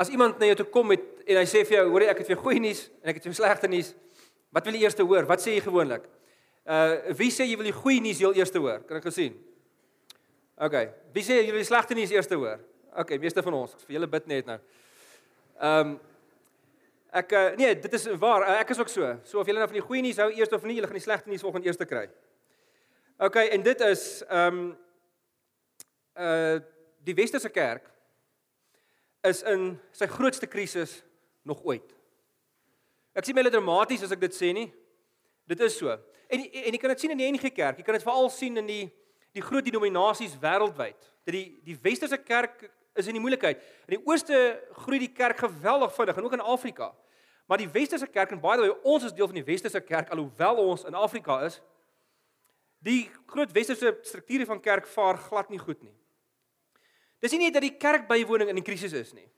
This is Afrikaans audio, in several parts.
As iemand na jou toe kom met en hy sê vir jou, "Hoor jy, ek het vir jou goeie nuus en ek het vir jou slegte nuus." Wat wil jy eers hoor? Wat sê jy gewoonlik? Uh wie sê jy wil die goeie nuus heel eers hoor? Kan ek gesien? OK. Wie sê jy wil die slegte nuus eers hoor? OK, meeste van ons, vir julle bid net nou. Ehm um, ek uh, nee, dit is waar. Uh, ek is ook so. So of julle nou van die goeie nuus hou eers of nie, julle gaan die slegte nuus volgende eers kry. OK, en dit is ehm um, uh die Westerse kerk is in sy grootste krisis nog ooit. Ek sien baie dramaties as ek dit sê nie. Dit is so. En en jy kan dit sien in die NG Kerk. Jy kan dit veral sien in die die groot denominasies wêreldwyd. Dat die die Westerse kerk is in die moeilikheid. In die ooste groei die kerk geweldig vinnig en ook in Afrika. Maar die Westerse kerk en by ons is deel van die Westerse kerk alhoewel ons in Afrika is. Die groot Westerse strukture van kerk vaar glad nie goed nie. Dis nie net dat die kerkbywoning in 'n krisis is nie.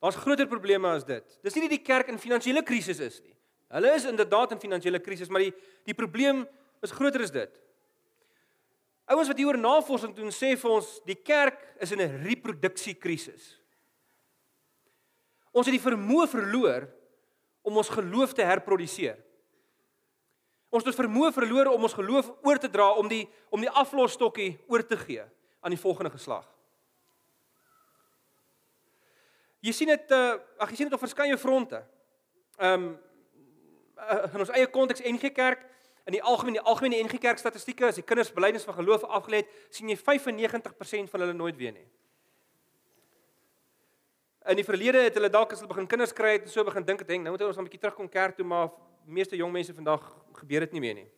Daar's groter probleme as dit. Dis nie net die kerk in finansiële krisis is nie. Hulle is inderdaad in finansiële krisis, maar die die probleem is groter as dit. Ouens wat hieroor navorsing doen sê vir ons die kerk is in 'n reproduksiekrisis. Ons het die vermoë verloor om ons geloof te herproduseer. Ons het vermoë verloor om ons geloof oor te dra om die om die aflosstokkie oor te gee aan die volgende geslag. Jy sien dit uh ag jy sien dit op verskeie fronte. Ehm um, in ons eie konteks NG Kerk in die algemeen die algemene NG Kerk statistieke as die kinders belydenis van geloof afgelê het, sien jy 95% van hulle nooit weer nie. In die verlede het hulle dalk as hulle begin kinders kry het en so begin dink het, nou moet ons 'n bietjie terugkom kerk toe, maar meeste jong mense vandag gebeur dit nie meer nie.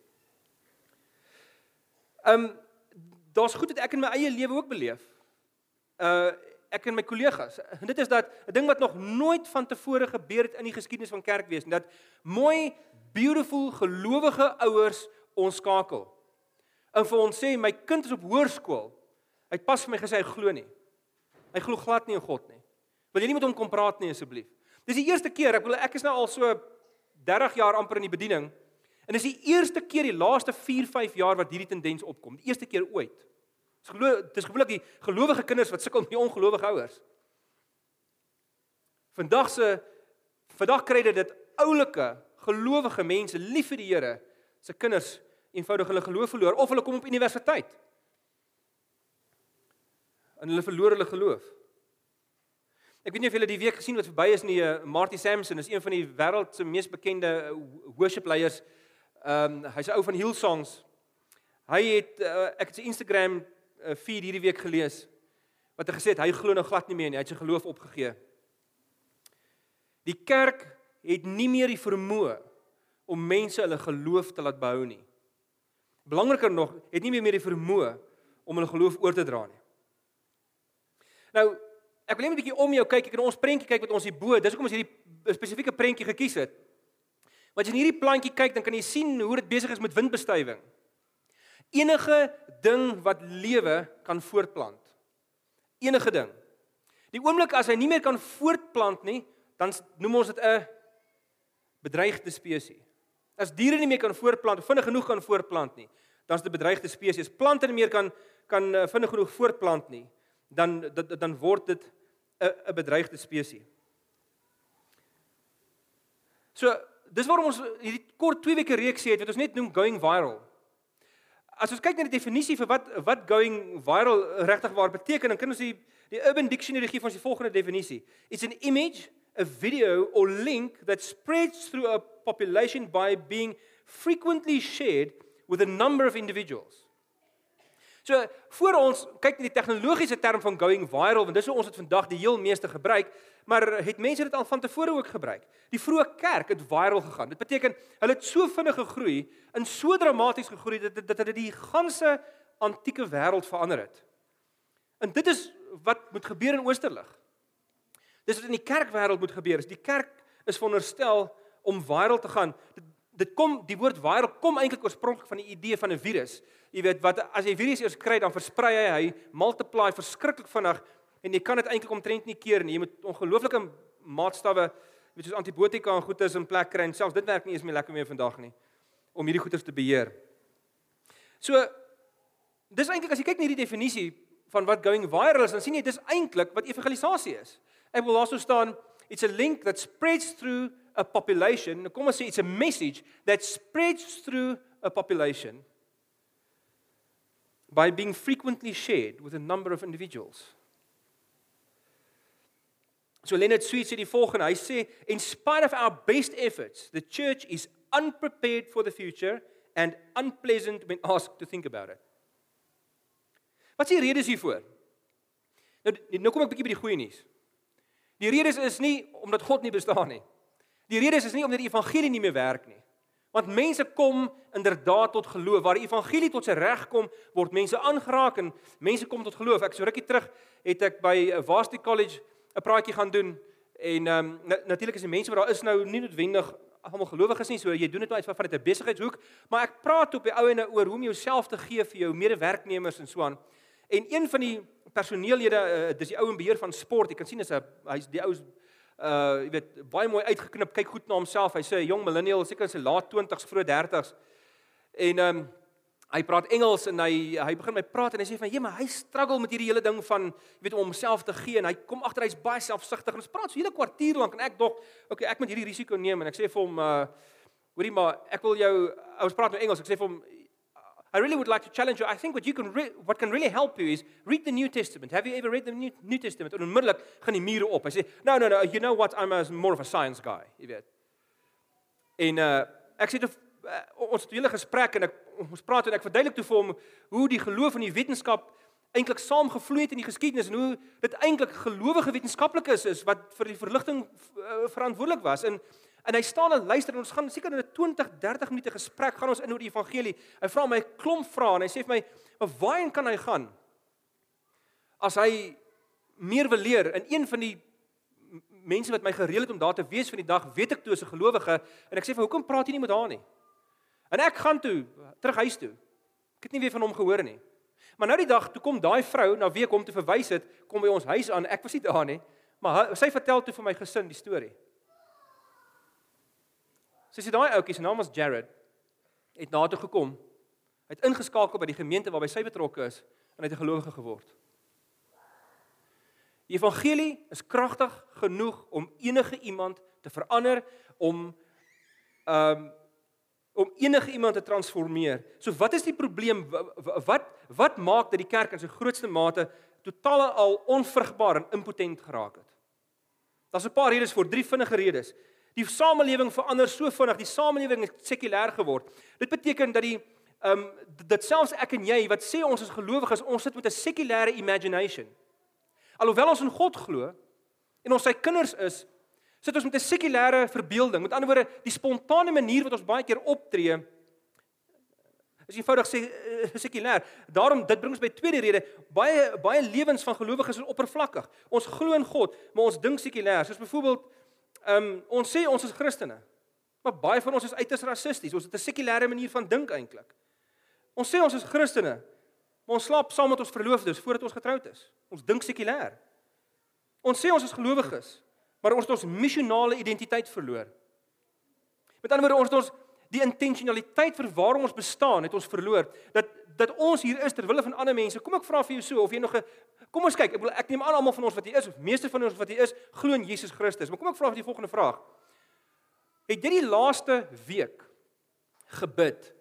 Ehm um, daar's goed wat ek in my eie lewe ook beleef. Uh ek en my kollegas. En dit is dat 'n ding wat nog nooit van tevore gebeur het in die geskiedenis van kerkwees dat mooi beautiful gelowige ouers ons skakel. En vir ons sê my kind is op hoërskool. Hy het pas vir my gesê hy glo nie. Hy glo glad nie in God nie. Wil jy nie met hom kom praat nie asseblief? Dis die eerste keer, ek wil ek is nou al so 30 jaar amper in die bediening. En dis die eerste keer die laaste 4, 5 jaar wat hierdie tendens opkom. Die eerste keer ooit. Dis glo dis gewoonlik die gelowige kinders wat sukkel met die ongelowige ouers. Vandag se vandag kry dit dit oulike gelowige mense lief vir die Here se kinders eenvoudig hulle geloof verloor of hulle kom op universiteit. En hulle verloor hulle geloof. Ek weet nie of julle die week gesien wat verby is nie, uh, Marty Sampson is een van die wêreld se mees bekende worship leiers. Ehm um, hy's 'n ou van Hillsongs. Hy het uh, ek het sy Instagram 4 uh, hierdie week gelees wat hy gesê het hy glo nou glad nie meer nie, hy het sy geloof opgegee. Die kerk het nie meer die vermoë om mense hulle geloof te laat behou nie. Belangriker nog, het nie meer die vermoë om hulle geloof oor te dra nie. Nou, ek wil net 'n bietjie om jou kyk, ek kan ons prentjie kyk wat ons hier bo, dis hoekom ons hierdie spesifieke prentjie gekies het. Want as jy in hierdie plantjie kyk, dan kan jy sien hoe dit besig is met windbestuiving. Enige ding wat lewe kan voortplant. Enige ding. Die oomblik as hy nie meer kan voortplant nie, dan noem ons dit 'n bedreigde spesies. As diere nie meer kan voortplant of vinnig genoeg kan voortplant nie, dan is dit 'n bedreigde spesies. Plante nie meer kan kan eh, vinnig genoeg voortplant nie, dan dan, dan word dit 'n 'n bedreigde spesies. So, dis waarom ons hierdie kort 2 weke reeksie het wat ons net noem going viral as ons kyk na die definisie vir wat wat going viral regtig waar beteken, dan kan ons die die Urban Dictionary gee van die volgende definisie. It's an image, a video or link that spreads through a population by being frequently shared with a number of individuals. So, voor ons kyk na die tegnologiese term van going viral, want dis hoe ons dit vandag die heel meeste gebruik, maar het mense dit al van tevore ook gebruik? Die vroeë kerk het viral gegaan. Dit beteken hulle het so vinnig gegroei, in so dramaties gegroei dat dat dit die ganse antieke wêreld verander het. En dit is wat moet gebeur in Oosterlig. Dis wat in die kerkwêreld moet gebeur. Is die kerk is veronderstel om viral te gaan. Dit, dit kom die woord viral kom eintlik oorspronklik van die idee van 'n virus. Jy weet wat as jy virus eers kry dan versprei hy hy multiply verskriklik vinnig en jy kan dit eintlik omtrent nie keer nie. Jy moet ongelooflike maatstawwe, weet soos antibiotika en goedes in plek kry en selfs dit werk nie eens meer lekker meer vandag nie om hierdie goeders te beheer. So dis eintlik as jy kyk na hierdie definisie van wat going viral is, dan sien jy dis eintlik wat evangelisasie is. Ek wil also staan it's a link that spreads through a population. Kom ons sê it's a message that spreads through a population by being frequently shared with a number of individuals. So Leonard Sweet sê die volgende, hy sê in spite of our best efforts, the church is unprepared for the future and unpleasant when asked to think about it. Wat is die redes hiervoor? Nou nou kom ek bietjie by die goeie nuus. Die redes is nie omdat God nie bestaan nie. Die redes is nie omdat die evangelie nie meer werk nie. Want mense kom inderdaad tot geloof. Waar die evangelie tot sy reg kom, word mense aangeraak en mense kom tot geloof. Ek so rukkie terug het ek by Varsity College 'n praatjie gaan doen en ehm um, natuurlik is die mense wat daar is nou nie noodwendig almal gelowiges nie, so jy doen dit nou uit van 'n besigheidshoek, maar ek praat op die ou en oor hoe om jouself te gee vir jou medewerknemers en so aan. En een van die personeellede, uh, dis die ou in beheer van sport, jy kan sien is 'n hy's die ou uh jy weet baie mooi uitgeknip, kyk goed na homself. Hy sê 'n jong millennial, seker in sy laat 20s, vroeg 30s. En um, hy praat Engels en hy hy begin my praat en hy sê van ja, maar hy struggle met hierdie hele ding van jy weet om homself te gee en hy kom agter hy's baie selfsugtig en ons praat so 'n hele kwartier lank en ek dog, okay, ek moet hierdie risiko neem en ek sê vir hom uh hoorie maar ek wil jou ons praat nou Engels, ek sê vir hom I really would like to challenge you. I think what you can what can really help you is read the New Testament. Have you ever read the New, New Testament? En onmiddellik gaan die mure op. Hy sê, "No, no, no, you know what? I'm a, more of a science guy." Jy weet. En uh ek sê toe uh, ons het 'n hele gesprek en ek ons praat en ek verduidelik toe vir hom hoe die geloof en die wetenskap eintlik saamgevloei het in die geskiedenis en hoe dit eintlik gelowige wetenskaplikes is wat vir die verligting uh, verantwoordelik was. En En hy staan en luister en ons gaan seker in 'n 20, 30 minute gesprek gaan ons in oor die evangelie. Hy vra my klomp vrae en hy sê vir my, "Maar waarheen kan hy gaan?" As hy meer wil leer in een van die mense wat my gereël het om daar te wees vir die dag, weet ek toe as 'n gelowige en ek sê vir hoekom praat jy nie met haar nie? En ek gaan toe terug huis toe. Ek het nie weer van hom gehoor nie. Maar nou die dag toe kom daai vrou na wie ek hom te verwys het, kom by ons huis aan. Ek was nie daar nie. Maar sy vertel toe vir my gesin die storie. So as jy daai ouetjie se naam was Jared het na toe gekom. Hy het ingeskakel by die gemeente waarby sy betrokke is en hy het 'n gelowige geword. Die evangelie is kragtig genoeg om enige iemand te verander om um om enige iemand te transformeer. So wat is die probleem? Wat wat maak dat die kerk in sy grootste mate totaal al onvrugbaar en impotent geraak het? Daar's 'n paar redes vir drie vinnige redes. Die samelewing verander so vinnig, die samelewing het sekulêr geword. Dit beteken dat die ehm um, dit selfs ek en jy wat sê ons is gelowiges, ons sit met 'n sekulêre imagination. Alhoewel ons in God glo en ons sy kinders is, sit ons met 'n sekulêre verbeelding. Met ander woorde, die spontane manier wat ons baie keer optree is eenvoudig sê uh, sekulêr. Daarom dit bring ons by tweede rede, baie baie lewens van gelowiges is oppervlakkig. Ons glo in God, maar ons dink sekulêr. Soos byvoorbeeld Ehm um, ons sê ons is Christene. Maar baie van ons is uiters rassisties. Ons het 'n sekulêre manier van dink eintlik. Ons sê ons is Christene. Maar ons slaap saam met ons verloofdes voordat ons getroud is. Ons dink sekulêr. Ons sê ons is gelowiges, maar ons het ons missionale identiteit verloor. Met ander woorde, ons het ons die intentionaliteit vir waarom ons bestaan, het ons verloor. Dat dat ons hier is ter wille van ander mense. Kom ek vra vir jou so of jy nog 'n Kom ons kyk. Ek wil ek neem aan almal van ons wat hier is of meeste van ons wat hier is, glo in Jesus Christus. Maar kom ek vra vir die volgende vraag. Het jy die laaste week gebid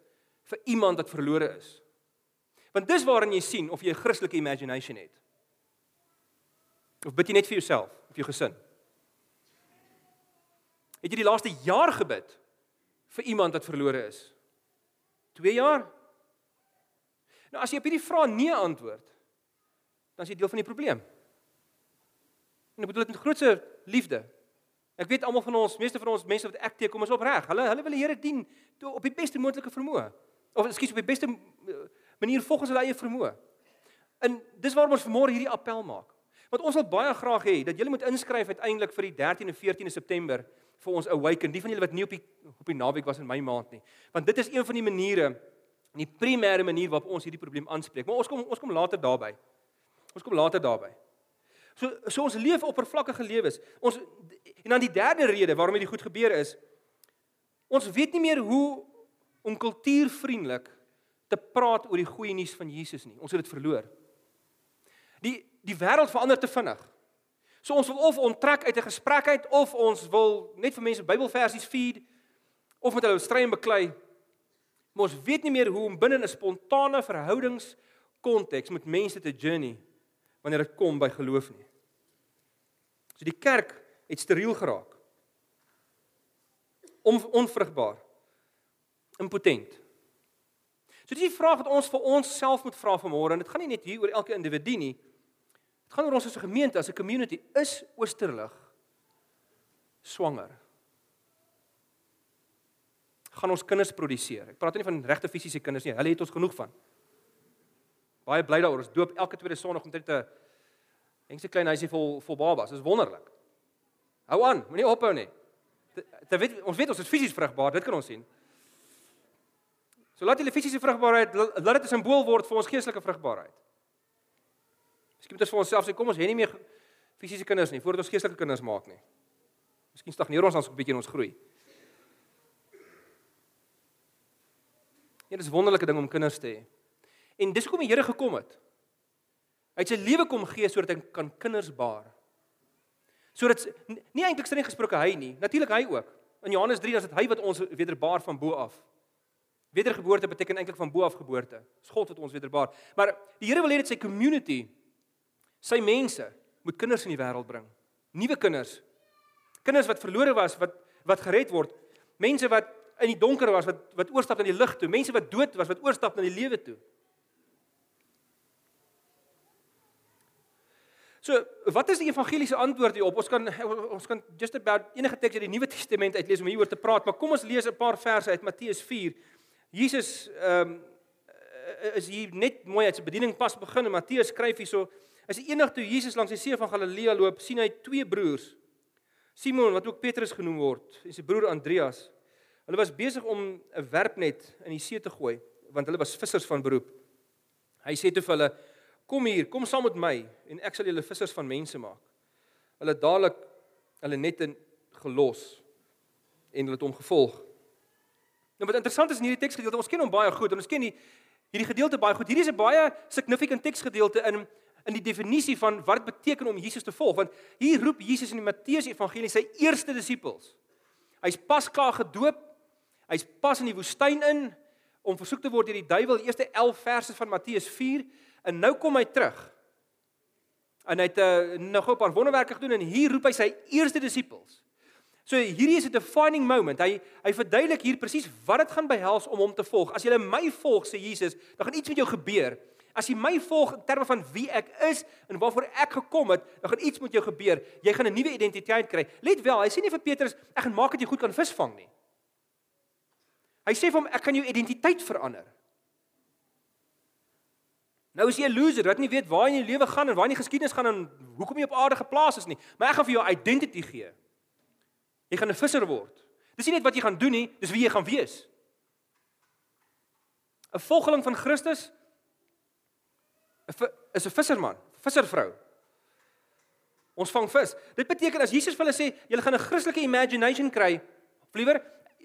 vir iemand wat verlore is? Want dis waarin jy sien of jy 'n Christelike imagination het. Of bid jy net vir jouself of jou gesin? Het jy die laaste jaar gebid vir iemand wat verlore is? 2 jaar? Nou as jy op hierdie vraag nee antwoord, dan is jy deel van die probleem. En ek bedoel dit met grootse liefde. Ek weet almal van ons, meeste van ons mense wat ek teekom is opreg. Hulle hulle wil die Here dien op die beste moontlike vermoë. Of ekskuus op die beste eh, manier volgens hulle eie vermoë. En dis waarom ons vanmôre hierdie appel maak. Want ons wil baie graag hê dat julle moet inskryf uiteindelik vir die 13 en 14 September vir ons awaken. Die van julle wat nie op die op die naweek was in my maand nie. Want dit is een van die maniere, die primêre manier waarop ons hierdie probleem aanspreek. Maar ons kom ons kom later daarby. Ons kom later daarby. So so ons leef oppervlakkige lewens. Ons en dan die derde rede waarom dit goed gebeur is ons weet nie meer hoe om kultuurvriendelik te praat oor die goeie nuus van Jesus nie. Ons het dit verloor. Die die wêreld verander te vinnig. So ons wil of onttrek uit 'n gesprek uit of ons wil net vir mense Bybelversies feed of met hulle stry en beklei. Maar ons weet nie meer hoe om binne 'n spontane verhoudings konteks met mense te journey wanneer dit kom by geloof nie. So die kerk het steriel geraak. Om onvrugbaar. Impotent. So dis die vraag wat ons vir onsself moet vra vanmôre en dit gaan nie net hier oor elke individu nie. Dit gaan oor ons as 'n gemeente, as 'n community. Is Oosterlig swanger? Gaan ons kinders produseer? Ek praat nie van regte fisiese kinders nie. Hulle het ons genoeg van. Baie bly daaroor. Ons doop elke tweede Sondag omtrent 'n Dink se klein huisie vol vol babas. Dis wonderlik. Hou aan, moenie ophou nie. Dit weet ons weet ons is fisies vrugbaar, dit kan ons sien. So laat die fisiese vrugbaarheid laat dit 'n simbool word vir ons geestelike vrugbaarheid. Miskien moet ons vir onsself sê kom ons hê nie meer fisiese kinders nie voordat ons geestelike kinders maak nie. Miskien stagneer ons dan so 'n bietjie in ons groei. Ja, dit is wonderlike ding om kinders te hê. En dis hoekom die Here gekom het. Hy het sy lewe kom gee sodat hy kan kinders baar. Sodat nie eintlik streng gesproke hy nie, natuurlik hy ook. In Johannes 3 is dit hy wat ons wederbaar van bo af. Wedergeboorte beteken eintlik van bo af geboorte. Dis God wat ons wederbaar. Maar die Here wil hê dit sy community, sy mense moet kinders in die wêreld bring. Nuwe kinders. Kinders wat verlore was, wat wat gered word. Mense wat in die donker was, wat wat oorstap na die lig toe. Mense wat dood was, wat oorstap na die lewe toe. So, wat is die evangeliese antwoord hierop? Ons kan ons kan just about enige teks uit die Nuwe Testament uitlees om hieroor te praat, maar kom ons lees 'n paar verse uit Matteus 4. Jesus ehm um, is hier net mooi uit sy bediening pas begin en Matteus skryf hierso, is die enig toe Jesus langs die see van Galilea loop, sien hy twee broers. Simon wat ook Petrus genoem word, en sy broer Andreas. Hulle was besig om 'n werpnet in die see te gooi, want hulle was vissers van beroep. Hy sê toe vir hulle Kom hier, kom saam met my en ek sal julle vissers van mense maak. Hulle dadelik hulle nette gelos en hulle het hom gevolg. Nou wat interessant is in hierdie teksgedeelte, ons ken hom baie goed en ons ken die hierdie gedeelte baie goed. Hierdie is 'n baie significant teksgedeelte in in die definisie van wat dit beteken om Jesus te volg, want hier roep Jesus in die Matteus Evangelie sy eerste disippels. Hy's pas klaar gedoop. Hy's pas in die woestyn in om versoek te word deur die duiwel, die eerste 11 verse van Matteus En nou kom hy terug. En hy het uh, nog 'n paar wonderwerke gedoen en hier roep hy sy eerste disippels. So hierdie is 'n defining moment. Hy hy verduidelik hier presies wat dit gaan behels om hom te volg. As jy my volg, sê Jesus, dan gaan iets met jou gebeur. As jy my volg in terme van wie ek is en waarvoor ek gekom het, dan gaan iets met jou gebeur. Jy gaan 'n nuwe identiteit kry. Let wel, hy sê nie vir Petrus ek gaan maak dat jy goed kan visvang nie. Hy sê vir hom ek kan jou identiteit verander. Nou is jy 'n loser wat nie weet waar in jou lewe gaan en waar in die geskiedenis gaan en hoekom jy op aarde geplaas is nie. Maar ek gaan vir jou identity gee. Jy gaan 'n visser word. Dis nie net wat jy gaan doen nie, dis wie jy gaan wees. 'n Volgeling van Christus is 'n visserman, visservrou. Ons vang vis. Dit beteken as Jesus vir hulle sê, julle gaan 'n Christelike imagination kry, of liewer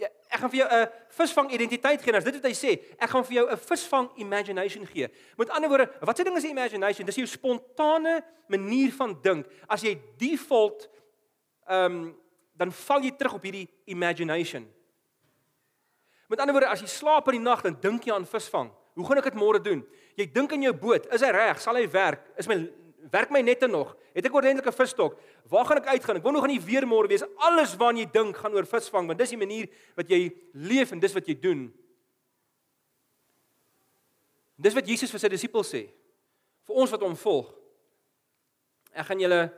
ek gaan vir jou 'n visvang identiteit gee. Nou dit wat hy sê, ek gaan vir jou 'n visvang imagination gee. Met ander woorde, wat se ding is imagination? Dis jou spontane manier van dink. As jy default ehm um, dan val jy terug op hierdie imagination. Met ander woorde, as jy slaap in die nag, dan dink jy aan visvang. Hoe gaan ek dit môre doen? Jy dink in jou boot, is hy reg? Sal hy werk? Is my werk my nette nog? Het ek ordentlik 'n visstok? Waar gaan ek uitgaan? Ek wou nog aan die weer môre wees. Alles waarna jy dink gaan oor visvang, want dis die manier wat jy leef en dis wat jy doen. Dis wat Jesus vir sy disippels sê. Vir ons wat hom volg. Ek gaan julle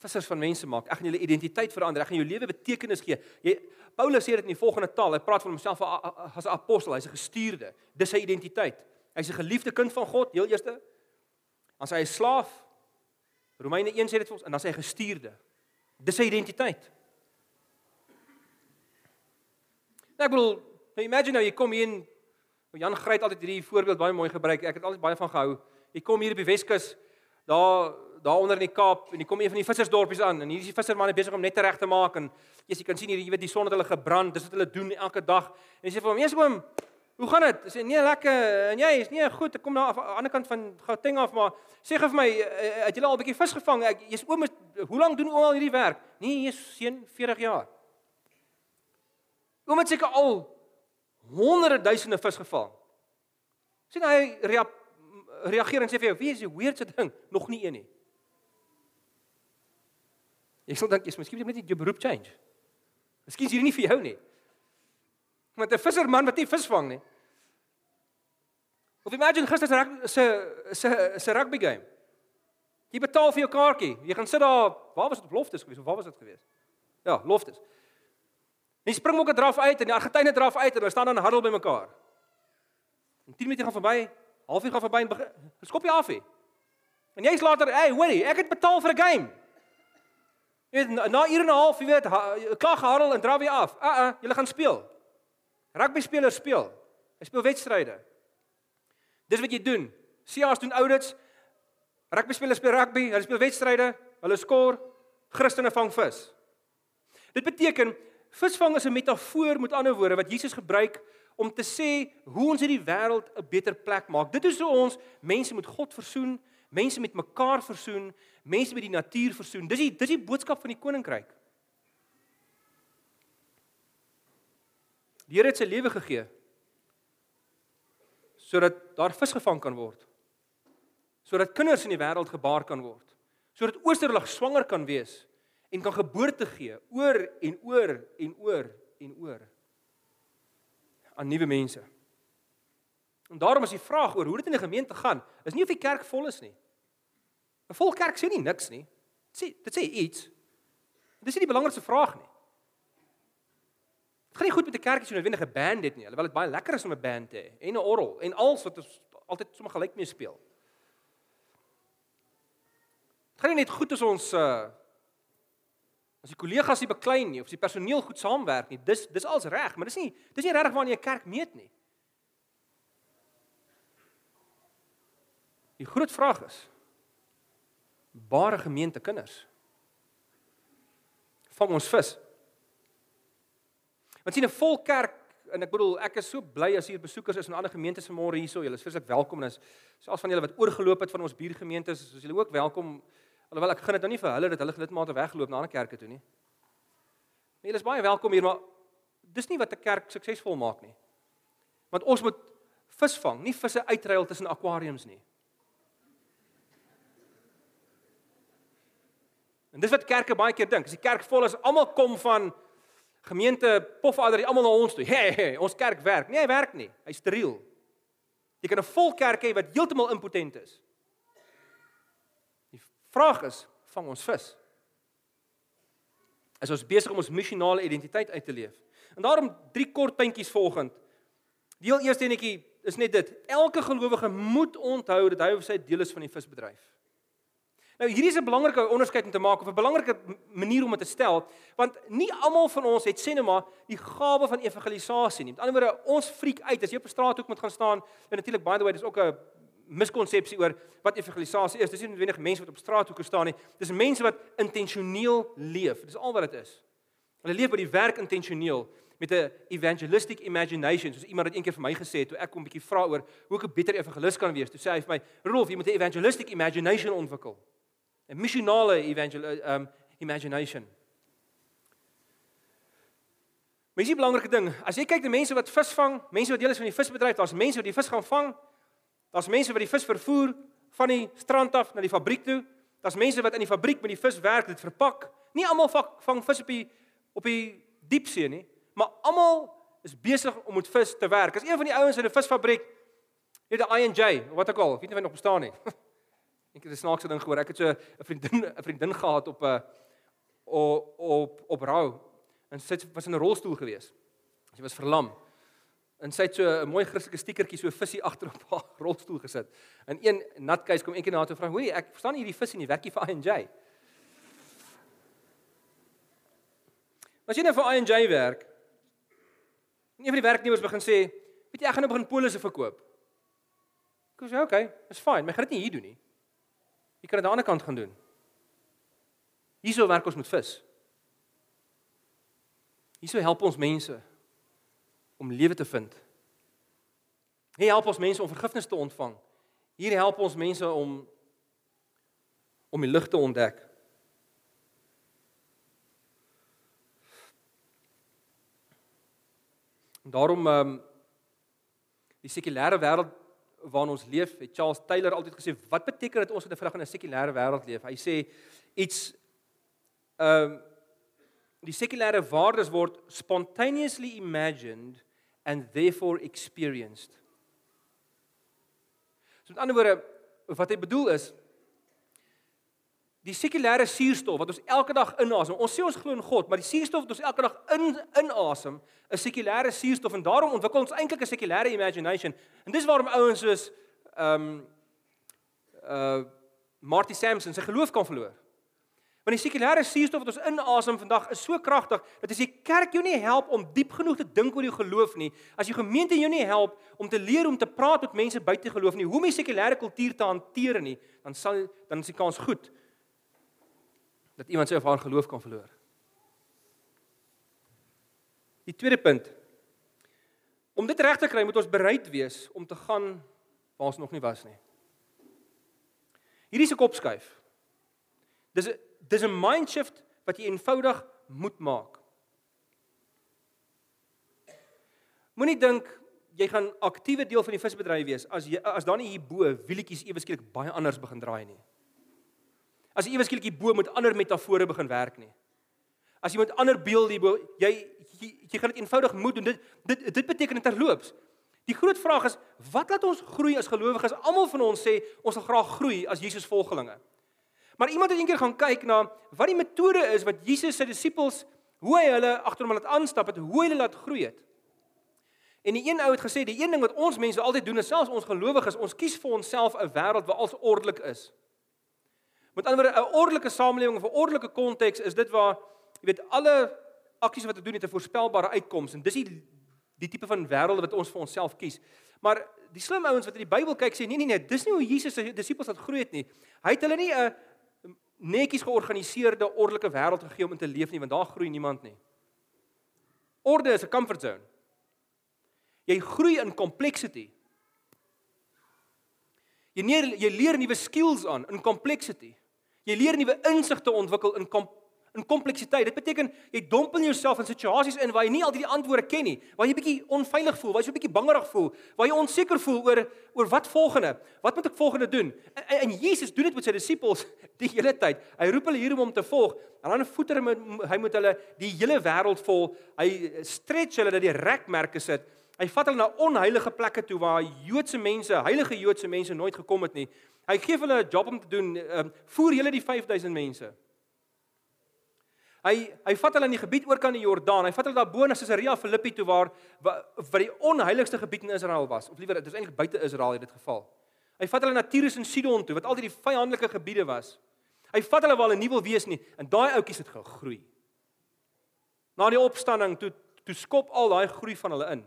vissers van mense maak. Ek gaan julle identiteit verander. Ek gaan jou lewe betekenis gee. Jy Paulus sê dit in die volgende taal. Hy praat van homself as 'n apostel. Hy's 'n gestuurde. Dis sy identiteit. Hy's 'n geliefde kind van God, heel eerste. Sê hy slaaf. Romeine 1 sê dit vir ons en dan sê hy gestuurde. Dis sy identiteit. Nou ek bedoel, nou imagine nou jy kom hier in Jan Greit altyd hierdie voorbeeld baie mooi gebruik. Ek het altyd baie van gehou. Jy kom hier op die Weskus, daar daar onder in die Kaap en jy kom een van die vissersdorpies aan en hier is die visserman besig om net reg te maak en jy, jy kan sien hier jy weet die son het hulle gebrand. Dis wat hulle doen elke dag. En jy sê vir hom, "Mees oom, Hoe gaan dit? Sê nee, lekker. En jy is nee, goed. Ek kom nou af aan die ander kant van Gauteng af, maar sê gou vir my, uh, het jy al 'n bietjie vis gevang? Ek jy's oom, hoe lank doen oom al hierdie werk? Nee, jy's seun 40 jaar. Oom het seker al honderde duisende vis gevang. Sien hy rea reageer en sê vir jou, "Wie is die weirdste ding? Nog nie een nie." Jy sal dink jy's miskien net jou beroep change. Miskien is hier nie vir jou nie. Want 'n visserman wat nie vis vang nie. Of imagine gister se se se rugby game. Jy betaal vir jou kaartjie. Jy gaan sit daar, waar was dit op Loftus gewees waar was dit gewees? Ja, Loftus. Jy spring ook 'n draf uit en die Argentyne draf uit en hulle staan dan huddle by mekaar. En 10 minute gaan verby, halfuur gaan verby en begin skop jy af hier. En jy's later, "Hey, hoorie, ek het betaal vir 'n game." Jy weet na, ure en 'n half, jy weet, klaar gehuddle en draf jy af. Uh, uh, julle gaan speel. Rugby spelers speel. Hulle speel wedstryde. Dis wat jy doen. Sias doen audits. Rugby spelers speel rugby, hulle speel wedstryde, hulle skoor. Christene vang vis. Dit beteken visvang is 'n metafoor met ander woorde wat Jesus gebruik om te sê hoe ons hierdie wêreld 'n beter plek maak. Dit is hoe ons mense met God versoen, mense met mekaar versoen, mense met die natuur versoen. Dis die dis die boodskap van die koninkryk. Die Here het sy lewe gegee sodat daar vis gevang kan word. Sodat kinders in die wêreld gebaar kan word. Sodat oosterlig swanger kan wees en kan geboorte gee oor en oor en oor en oor aan nuwe mense. En daarom is die vraag oor hoe dit in 'n gemeente gaan, is nie of die kerk vol is nie. 'n Vol kerk sê nie niks nie. Dit sê dit sê iets. Dis nie die belangrikste vraag nie. Gaan nie goed met 'n kerk as jy nou wenige band het nie. Alhoewel dit baie lekker is om 'n band te hê en 'n orgel en alles wat ons altyd sommer gelyk mee speel. Dit gaan nie net goed as ons uh as die kollegas nie beklei nie of die personeel goed saamwerk nie. Dis dis als reg, maar dis nie dis nie regtig waarna jy 'n kerk meet nie. Die groot vraag is bare gemeente kinders. Vang ons vis. Want sien 'n vol kerk en ek bedoel ek is so bly as hier besoekers is in ander gemeentes vanmôre hierso. Julle is vreeslik welkom en is selfs van julle wat oorgeloop het van ons buurgemeentes, is julle ook welkom. Alhoewel ek gaan dit nou nie vir hulle dat hulle lidmate weggeloop na ander kerke toe nie. Nee, julle is baie welkom hier, maar dis nie wat 'n kerk suksesvol maak nie. Want ons moet vis vang, nie visse uitruil tussen akwariums nie. En dis wat kerke baie keer dink. As die kerk vol is, almal kom van gemeente Pofadder, almal na ons toe. Hey, hey, ons kerk werk. Nee, hy werk nie. Hy's steriel. Jy kan 'n vol kerk hê wat heeltemal impotent is. Die vraag is, vang ons vis? Is ons besig om ons missionale identiteit uit te leef? En daarom drie kort puntjies volgend. Die heel eerste enetjie is net dit. Elke gelowige moet onthou dat hy of sy deel is van die visbedryf. Nou hierdie is 'n belangrike onderskeid om te maak of 'n belangrike manier om dit te stel, want nie almal van ons het sê net maar die gawe van evangelisasie nie. Met ander woorde, ons friek uit as jy op 'n straathoek moet gaan staan en natuurlik by the way, dis ook 'n miskonsepsie oor wat evangelisasie is. Dis nie noodwendig mense wat op straathoeke staan nie. Dis mense wat intentioneel leef. Dis al wat dit is. Hulle leef by die werk intentioneel met 'n evangelistic imagination. Soos iemand het eendag vir my gesê toe ek kom 'n bietjie vra oor hoe ek 'n beter evangelis kan wees. Toe sê hy vir my, "Rolf, jy moet 'n evangelistic imagination ontwikkel." 'n missionale evangel um imagination. Maar dis 'n belangrike ding. As jy kyk na mense wat vis vang, mense wat deel is van die visbedryf, daar's mense wat die vis gaan vang. Daar's mense wat die vis vervoer van die strand af na die fabriek toe. Daar's mense wat in die fabriek met die vis werk, dit verpak. Nie almal vang vis op die op die diepsee nie, maar almal is besig om met vis te werk. As een van die ouens in 'n visfabriek het 'n I&J, wat ook al, weet nie of hy nog bestaan nie. Ek het 'n snaakse ding gehoor. Ek het so 'n vriendin 'n vriendin gehad op 'n eh, op op op rou en sy was in 'n rolstoel gewees. Sy was verlam. En sy het so 'n mooi Christelike stiekertjie so visie agter op haar rolstoel gesit. En een nat keuse kom eendag na toe vra: "Hoerie, ek verstaan hierdie vis in die werkie vir I&J." As jy nou vir I&J werk, en een van die werknemers begin sê, "Weet jy, ek gaan nou begin polisse verkoop." Ek sê, "Oké, okay, is fyn, maar ek gaan dit nie hier doen nie." Jy kan dit aan die ander kant gaan doen. Hierso werk ons met vis. Hierso help ons mense om lewe te vind Hier help ons mense om vergifnis te ontvang. Hier help ons mense om om die lig te ontdek. En daarom ehm um, die sekulêre wêreld waarin ons leef, het Charles Taylor altyd gesê, wat beteken dit ons moet vandag in 'n sekulêre wêreld leef? Hy sê iets ehm um, die sekulêre waardes word spontaneously imagined and therefore experienced. So met ander woorde, wat hy bedoel is die sekulêre suurstof wat ons elke dag inasem. Ons sê ons glo in God, maar die suurstof wat ons elke dag in inasem, is sekulêre suurstof en daarom ontwikkel ons eintlik 'n sekulêre imagination. En dis waarom ouens soos ehm um, uh Marty Sampson sy geloof kan verloor. Want die sekulêre suurstof wat ons inasem vandag is so kragtig dat as die kerk jou nie help om diep genoeg te dink oor jou geloof nie, as die gemeente jou nie help om te leer om te praat met mense buite geloof nie, hoe om die sekulêre kultuur te hanteer nie, dan sal dan is die kans goed dat iemand sy of haar geloof kan verloor. Die tweede punt. Om dit reg te kry, moet ons bereid wees om te gaan waar ons nog nie was nie. Hierdie is 'n kopskuif. Dis 'n dis 'n mind shift wat jy eenvoudig moet maak. Moenie dink jy gaan aktiewe deel van die visbedryf wees as jy as dan nie hierbo wielietjies ewe skielik baie anders begin draai nie. As jy ewe skielik hierbo met ander metafore begin werk nie. As jy met ander beelde hierbo jy jy, jy gaan dit eenvoudig moet doen. Dit dit dit beteken terloops. Die groot vraag is wat laat ons groei as gelowiges? Almal van ons sê ons wil graag groei as Jesus volgelinge. Maar iemand het eendag gaan kyk na wat die metode is wat Jesus sy disippels hoe hy hulle agter hom laat aanstap het, hoe hulle laat groei het. En die een ou het gesê die een ding wat ons mense altyd doen, selfs ons gelowiges, ons kies vir onsself 'n wêreld waar alles ordelik is. Met ander woorde, 'n ordelike samelewing of 'n ordelike konteks is dit waar jy weet alle aksies wat ons doen het 'n voorspelbare uitkoms en dis die die tipe van wêreld wat ons vir onsself kies. Maar die slim ouens wat in die Bybel kyk sê nee nee nee, dis nie hoe Jesus sy disippels het groei het nie. Hy het hulle nie 'n netjies georganiseerde ordelike wêreld gegee om in te leef nie, want daar groei niemand nie. Orde is 'n comfort zone. Jy groei in complexity. Jy leer jy leer nuwe skills aan in complexity. Jy leer nuwe insigte ontwikkel in kom, in kompleksiteit. Dit beteken jy dompel jouself in situasies in waar jy nie altyd die antwoorde ken nie, waar jy bietjie onveilig voel, waar jy so bietjie bangerig voel, waar jy onseker voel oor oor wat volgende, wat moet ek volgende doen? En, en, en Jesus doen dit met sy disippels die hele tyd. Hy roep hulle hier om hom te volg. En dan voeter hy met hy moet hulle die hele wêreld vol. Hy stretch hulle dat die rekmerke sit. Hy vat hulle na onheilige plekke toe waar Joodse mense, heilige Joodse mense nooit gekom het nie. Hy gee hulle 'n job om te doen, um, voer julle die 5000 mense. Hy hy vat hulle in die gebied oor kan die Jordaan. Hy vat hulle daar bo na Caesarea Philippi toe waar wat die onheiligste gebied in Israel was. Of liewer, dit is eintlik buite Israel in dit geval. Hy vat hulle na Tyrus en Sidon toe wat altyd die vyandelike gebiede was. Hy vat hulle waar hulle nie wil wees nie en daai ouetjies het gegroei. Na die opstanding toe toe skop al daai groei van hulle in.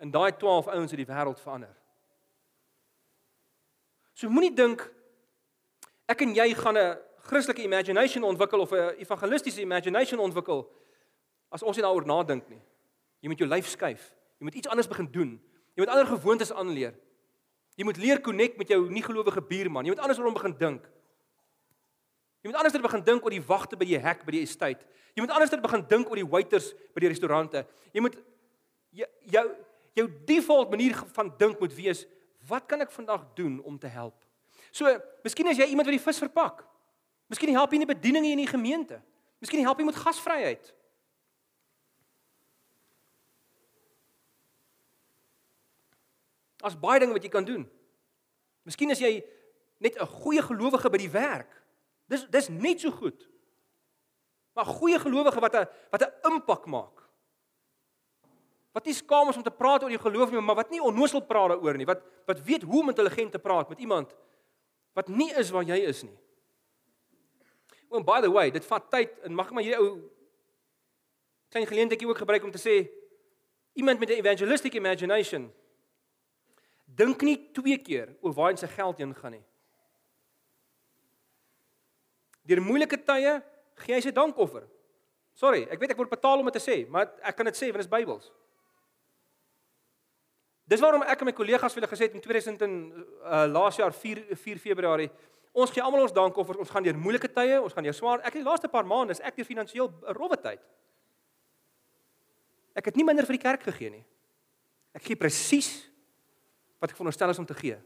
En daai 12 ouens het die wêreld verander. So moenie dink ek en jy gaan 'n Christelike imagination ontwikkel of 'n evangelistiese imagination ontwikkel as ons nie daaroor nadink nie. Jy moet jou lyf skuif. Jy moet iets anders begin doen. Jy moet ander gewoontes aanleer. Jy moet leer connect met jou nie gelowige buurman. Jy moet anders oor hom begin dink. Jy moet anders begin dink oor die wagte by die hek by die estate. Jy moet anders begin dink oor die waiters by die restaurante. Jy moet jou jou, jou default manier van dink moet wees wat kan ek vandag doen om te help? So, miskien as jy iemand wat die vis verpak. Miskien help jy in die bediening in die gemeente. Miskien help jy met gasvryheid. As baie dinge wat jy kan doen. Miskien as jy net 'n goeie gelowige by die werk. Dis dis net so goed. Maar goeie gelowige wat 'n wat 'n impak maak. Wat nie skaam is om te praat oor jou geloof nie, maar wat nie onnoosel praat daaroor nie. Wat wat weet hoe om intelligent te praat met iemand wat nie is waar jy is nie. Oh by the way, dit vat tyd en mag ek maar hierdie ou klein geleentetjie ook gebruik om te sê iemand met 'n evangelistic imagination dink nie twee keer oor waar hy sy geld heen gaan nie. Deur moeilike tye gee hy sy dankoffer. Sorry, ek weet ek word betaal om dit te sê, maar ek kan dit sê want dit is Bybels. Dis waarom ek en my kollegas vir hulle gesê het in 2000 en uh, laas jaar 4 4 Februarie Ons gee almal ons dankoffers. Ons gaan deur moeilike tye, ons gaan deur swaar. Ek het die laaste paar maande is ek deur finansiëel 'n rowwe tyd. Ek het nie minder vir die kerk gegee nie. Ek gee presies wat ek veronderstel is om te gee.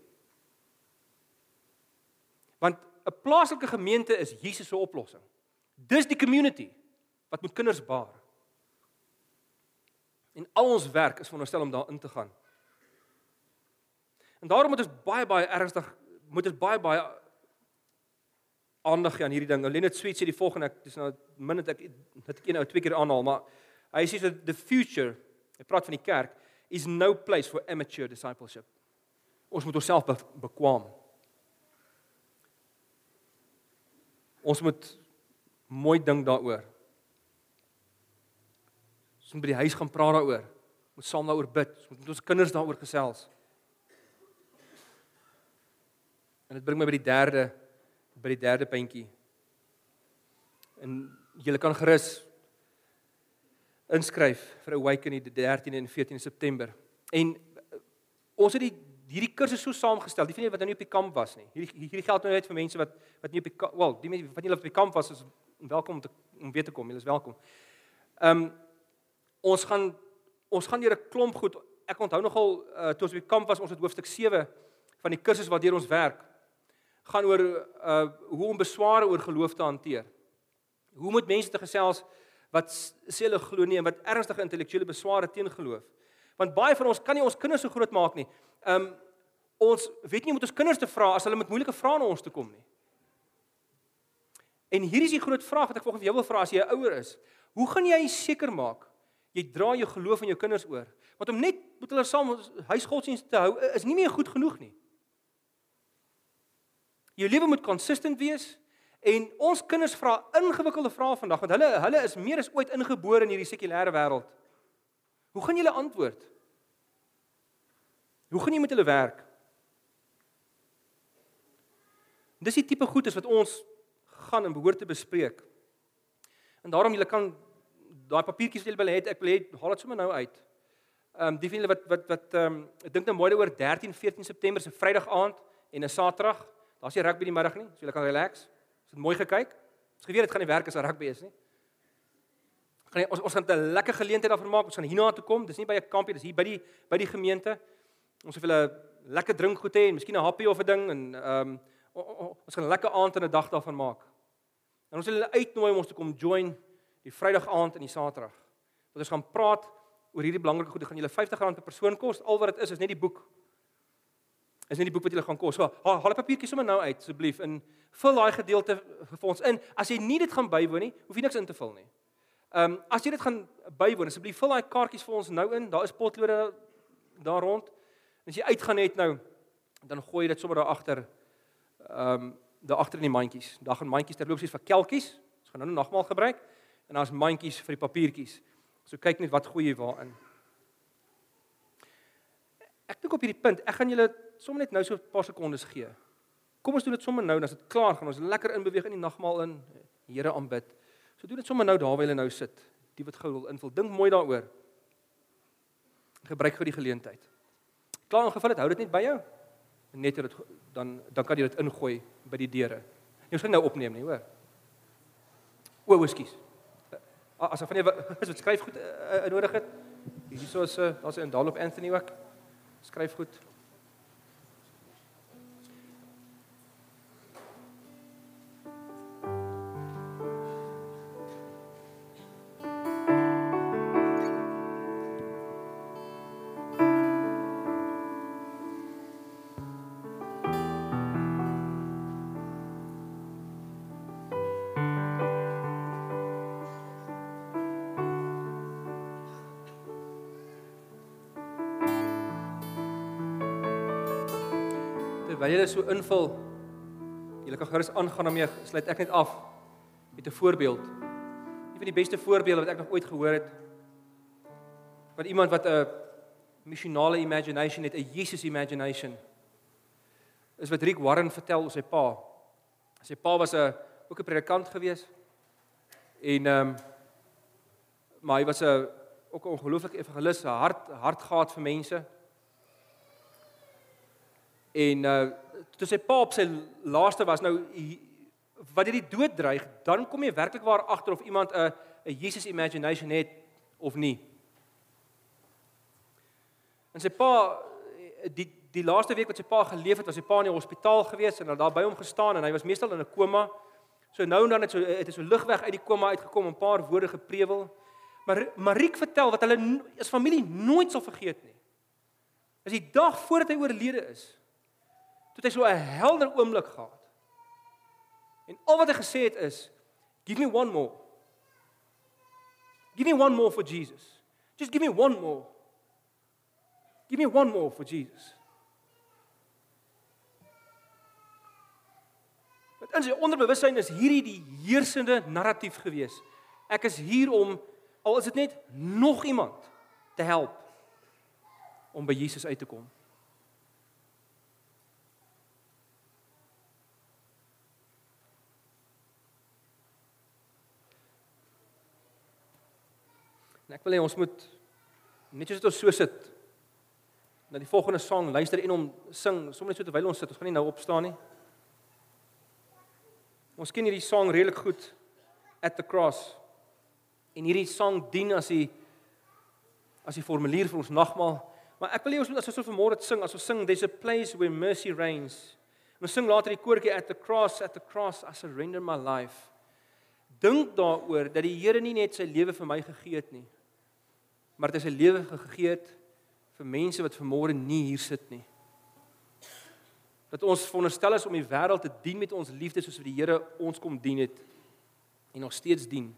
Want 'n plaaslike gemeente is Jesus se oplossing. Dis die community wat moet kinders baar. En al ons werk is veronderstel om daarin te gaan. En daarom moet ons baie baie ernstig moet ons baie baie aandag aan hierdie ding. Lenet Sweet sê die volgende ek dis nou min dat ek dat ek een ou twee keer aanhaal, maar hy sê dat the future, hy praat van die kerk, is no place for amateur discipleship. Ons moet onsself be bekwam. Ons moet mooi dink daaroor. Ons moet by die huis gaan praat daaroor. Ons moet saam daaroor bid. Ons moet met ons kinders daaroor gesels. En dit bring my by die derde by die derde puntjie. En julle kan gerus inskryf vir Awakening die 13de en 14de September. En uh, ons het die hierdie kursus so saamgestel. Die van julle wat nou nie op die kamp was nie. Hierdie hierdie geld nou net vir mense wat wat nie op die wel, die mense wat nie op die kamp was is welkom om te om weer te kom. Julle is welkom. Ehm um, ons gaan ons gaan deur 'n klomp goed. Ek onthou nogal uh, toe ons op die kamp was, ons het hoofstuk 7 van die kursus wat deur ons werk gaan oor uh hoe om besware oor geloof te hanteer. Hoe moet mense te gesels wat sê hulle glo nie en wat ernstige intellektuele besware teen geloof. Want baie van ons kan nie ons kinders so groot maak nie. Um ons weet nie moet ons kinders te vra as hulle met moeilike vrae na ons toe kom nie. En hier is die groot vraag wat ek volgens jou wil vra as jy 'n ouer is. Hoe gaan jy seker maak jy dra jou geloof aan jou kinders oor? Want om net met hulle saam huisgodsdienst te hou is nie meer goed genoeg nie. Jou lewe moet konsistent wees en ons kinders vra ingewikkelde vrae vandag want hulle hulle is meer as ooit ingebore in hierdie sekulêre wêreld. Hoe gaan julle antwoord? Hoe gaan jy met hulle werk? Dis die tipe goedes wat ons gaan en behoort te bespreek. En daarom julle kan daai papiertjies wat julle wil hê, ek wil hê haal dit sommer nou uit. Ehm um, die van julle wat wat wat ehm um, ek dink nou mooi daaroor 13 14 September se Vrydag aand en 'n Saterdag Daar's nie rugby die middag nie, so jy kan relax. Ons het mooi gekyk. Ons geweet dit gaan nie werk as daar rugby is nie. Gaan nie, ons ons gaan 'n lekker geleentheid daarvan maak. Ons gaan hierna toe kom. Dis nie by 'n kampie, dis hier by die by die gemeente. Ons wil 'n lekker drinkgoed hê en miskien 'n happie of 'n ding en ehm um, ons gaan 'n lekker aand en 'n dag daarvan maak. En ons wil hulle uitnooi om ons te kom join die Vrydag aand en die Saterdag. Want ons gaan praat oor hierdie belangrike goed. Dit gaan julle R50 per persoon kos. Al wat dit is is net die boek is nie die boek wat jy gaan kos. So, haal 'n papiertjie sommer nou uit asseblief en vul daai gedeelte vir ons in. As jy nie dit gaan bywoon nie, hoef jy niks in te vul nie. Ehm um, as jy dit gaan bywoon, asseblief vul daai kaartjies vir ons nou in. Daar is potlode daar rond. En as jy uitgaan net nou, dan gooi jy dit sommer daar agter. Ehm um, daar agter in die mandjies. Daar gaan mandjies terloops vir kelkies. Ons gaan nou nogmaal gebruik. En daar's mandjies vir die papiertjies. So kyk net wat gooi jy waarin. Ek dink op hierdie punt, ek gaan julle sommer net nou so 'n paar sekondes gee. Kom ons doen dit sommer nou, dan as dit klaar gaan ons lekker inbeweeg in die nagmaal in, Here aanbid. So doen dit sommer nou daar waar jy nou sit. Die wat gou wil invul, dink mooi daaroor. Gebruik gou die geleentheid. Klaar ingeval het, hou dit net by jou. Net dit dan dan kan jy dit ingooi by die deure. Jy moet nou opneem nie, hoor. O, ekskuus. As of van jy is wat skryf goed uh, nodig het. Hierso is uh, daar's 'n Dalop Anthony ook. Skryf goed. Jy so invul. Jy kan gerus aangaan daarmee sluit ek net af met 'n voorbeeld. Een van die beste voorbeelde wat ek nog ooit gehoor het van iemand wat 'n missionale imagination het 'n Jesus imagination is wat Rick Warren vertel oor sy pa. Sy pa was 'n ook 'n predikant gewees en ehm um, maar hy was 'n ook 'n ongelooflike evangelis 'n hart hart gehad vir mense En uh toe sy pa op sy laaste was nou wat hierdie dood dreig, dan kom jy werklik waar agter of iemand 'n 'n Jesus imagination het of nie. En sy pa die die laaste week wat sy pa geleef het, was sy pa in die hospitaal gewees en daar by hom gestaan en hy was meestal in 'n koma. So nou en dan het so het hy so ligweg uit die koma uitgekom 'n paar woorde geprewel. Maar Mariek vertel wat hulle as familie nooit sal vergeet nie. Is die dag voordat hy oorlede is toe hy so 'n helder oomblik gehad. En al wat hy gesê het is, "Give me one more. Give me one more for Jesus. Just give me one more. Give me one more for Jesus." Dit in sy onderbewussyn is hierdie die heersende narratief gewees. Ek is hier om al is dit net nog iemand te help om by Jesus uit te kom. En ek wil hê ons moet net soos dit ons so sit na die volgende sang luister en hom sing sommer net so terwyl ons sit. Ons gaan nie nou opstaan nie. Ons ken hierdie sang redelik goed at the cross. En hierdie sang dien as die as die formulier vir ons nagmaal. Maar ek wil hê ons moet as ons so vanmôre sing, as ons sing there's a place where mercy reigns. Ons sing later die koortjie at the cross at the cross I surrender my life. Dink daaroor dat die Here nie net sy lewe vir my gegee het nie, maar dit is 'n lewe gegee het vir mense wat vanmôre nie hier sit nie. Dat ons veronderstel is om die wêreld te dien met ons liefde soos wat die Here ons kom dien het en nog steeds dien.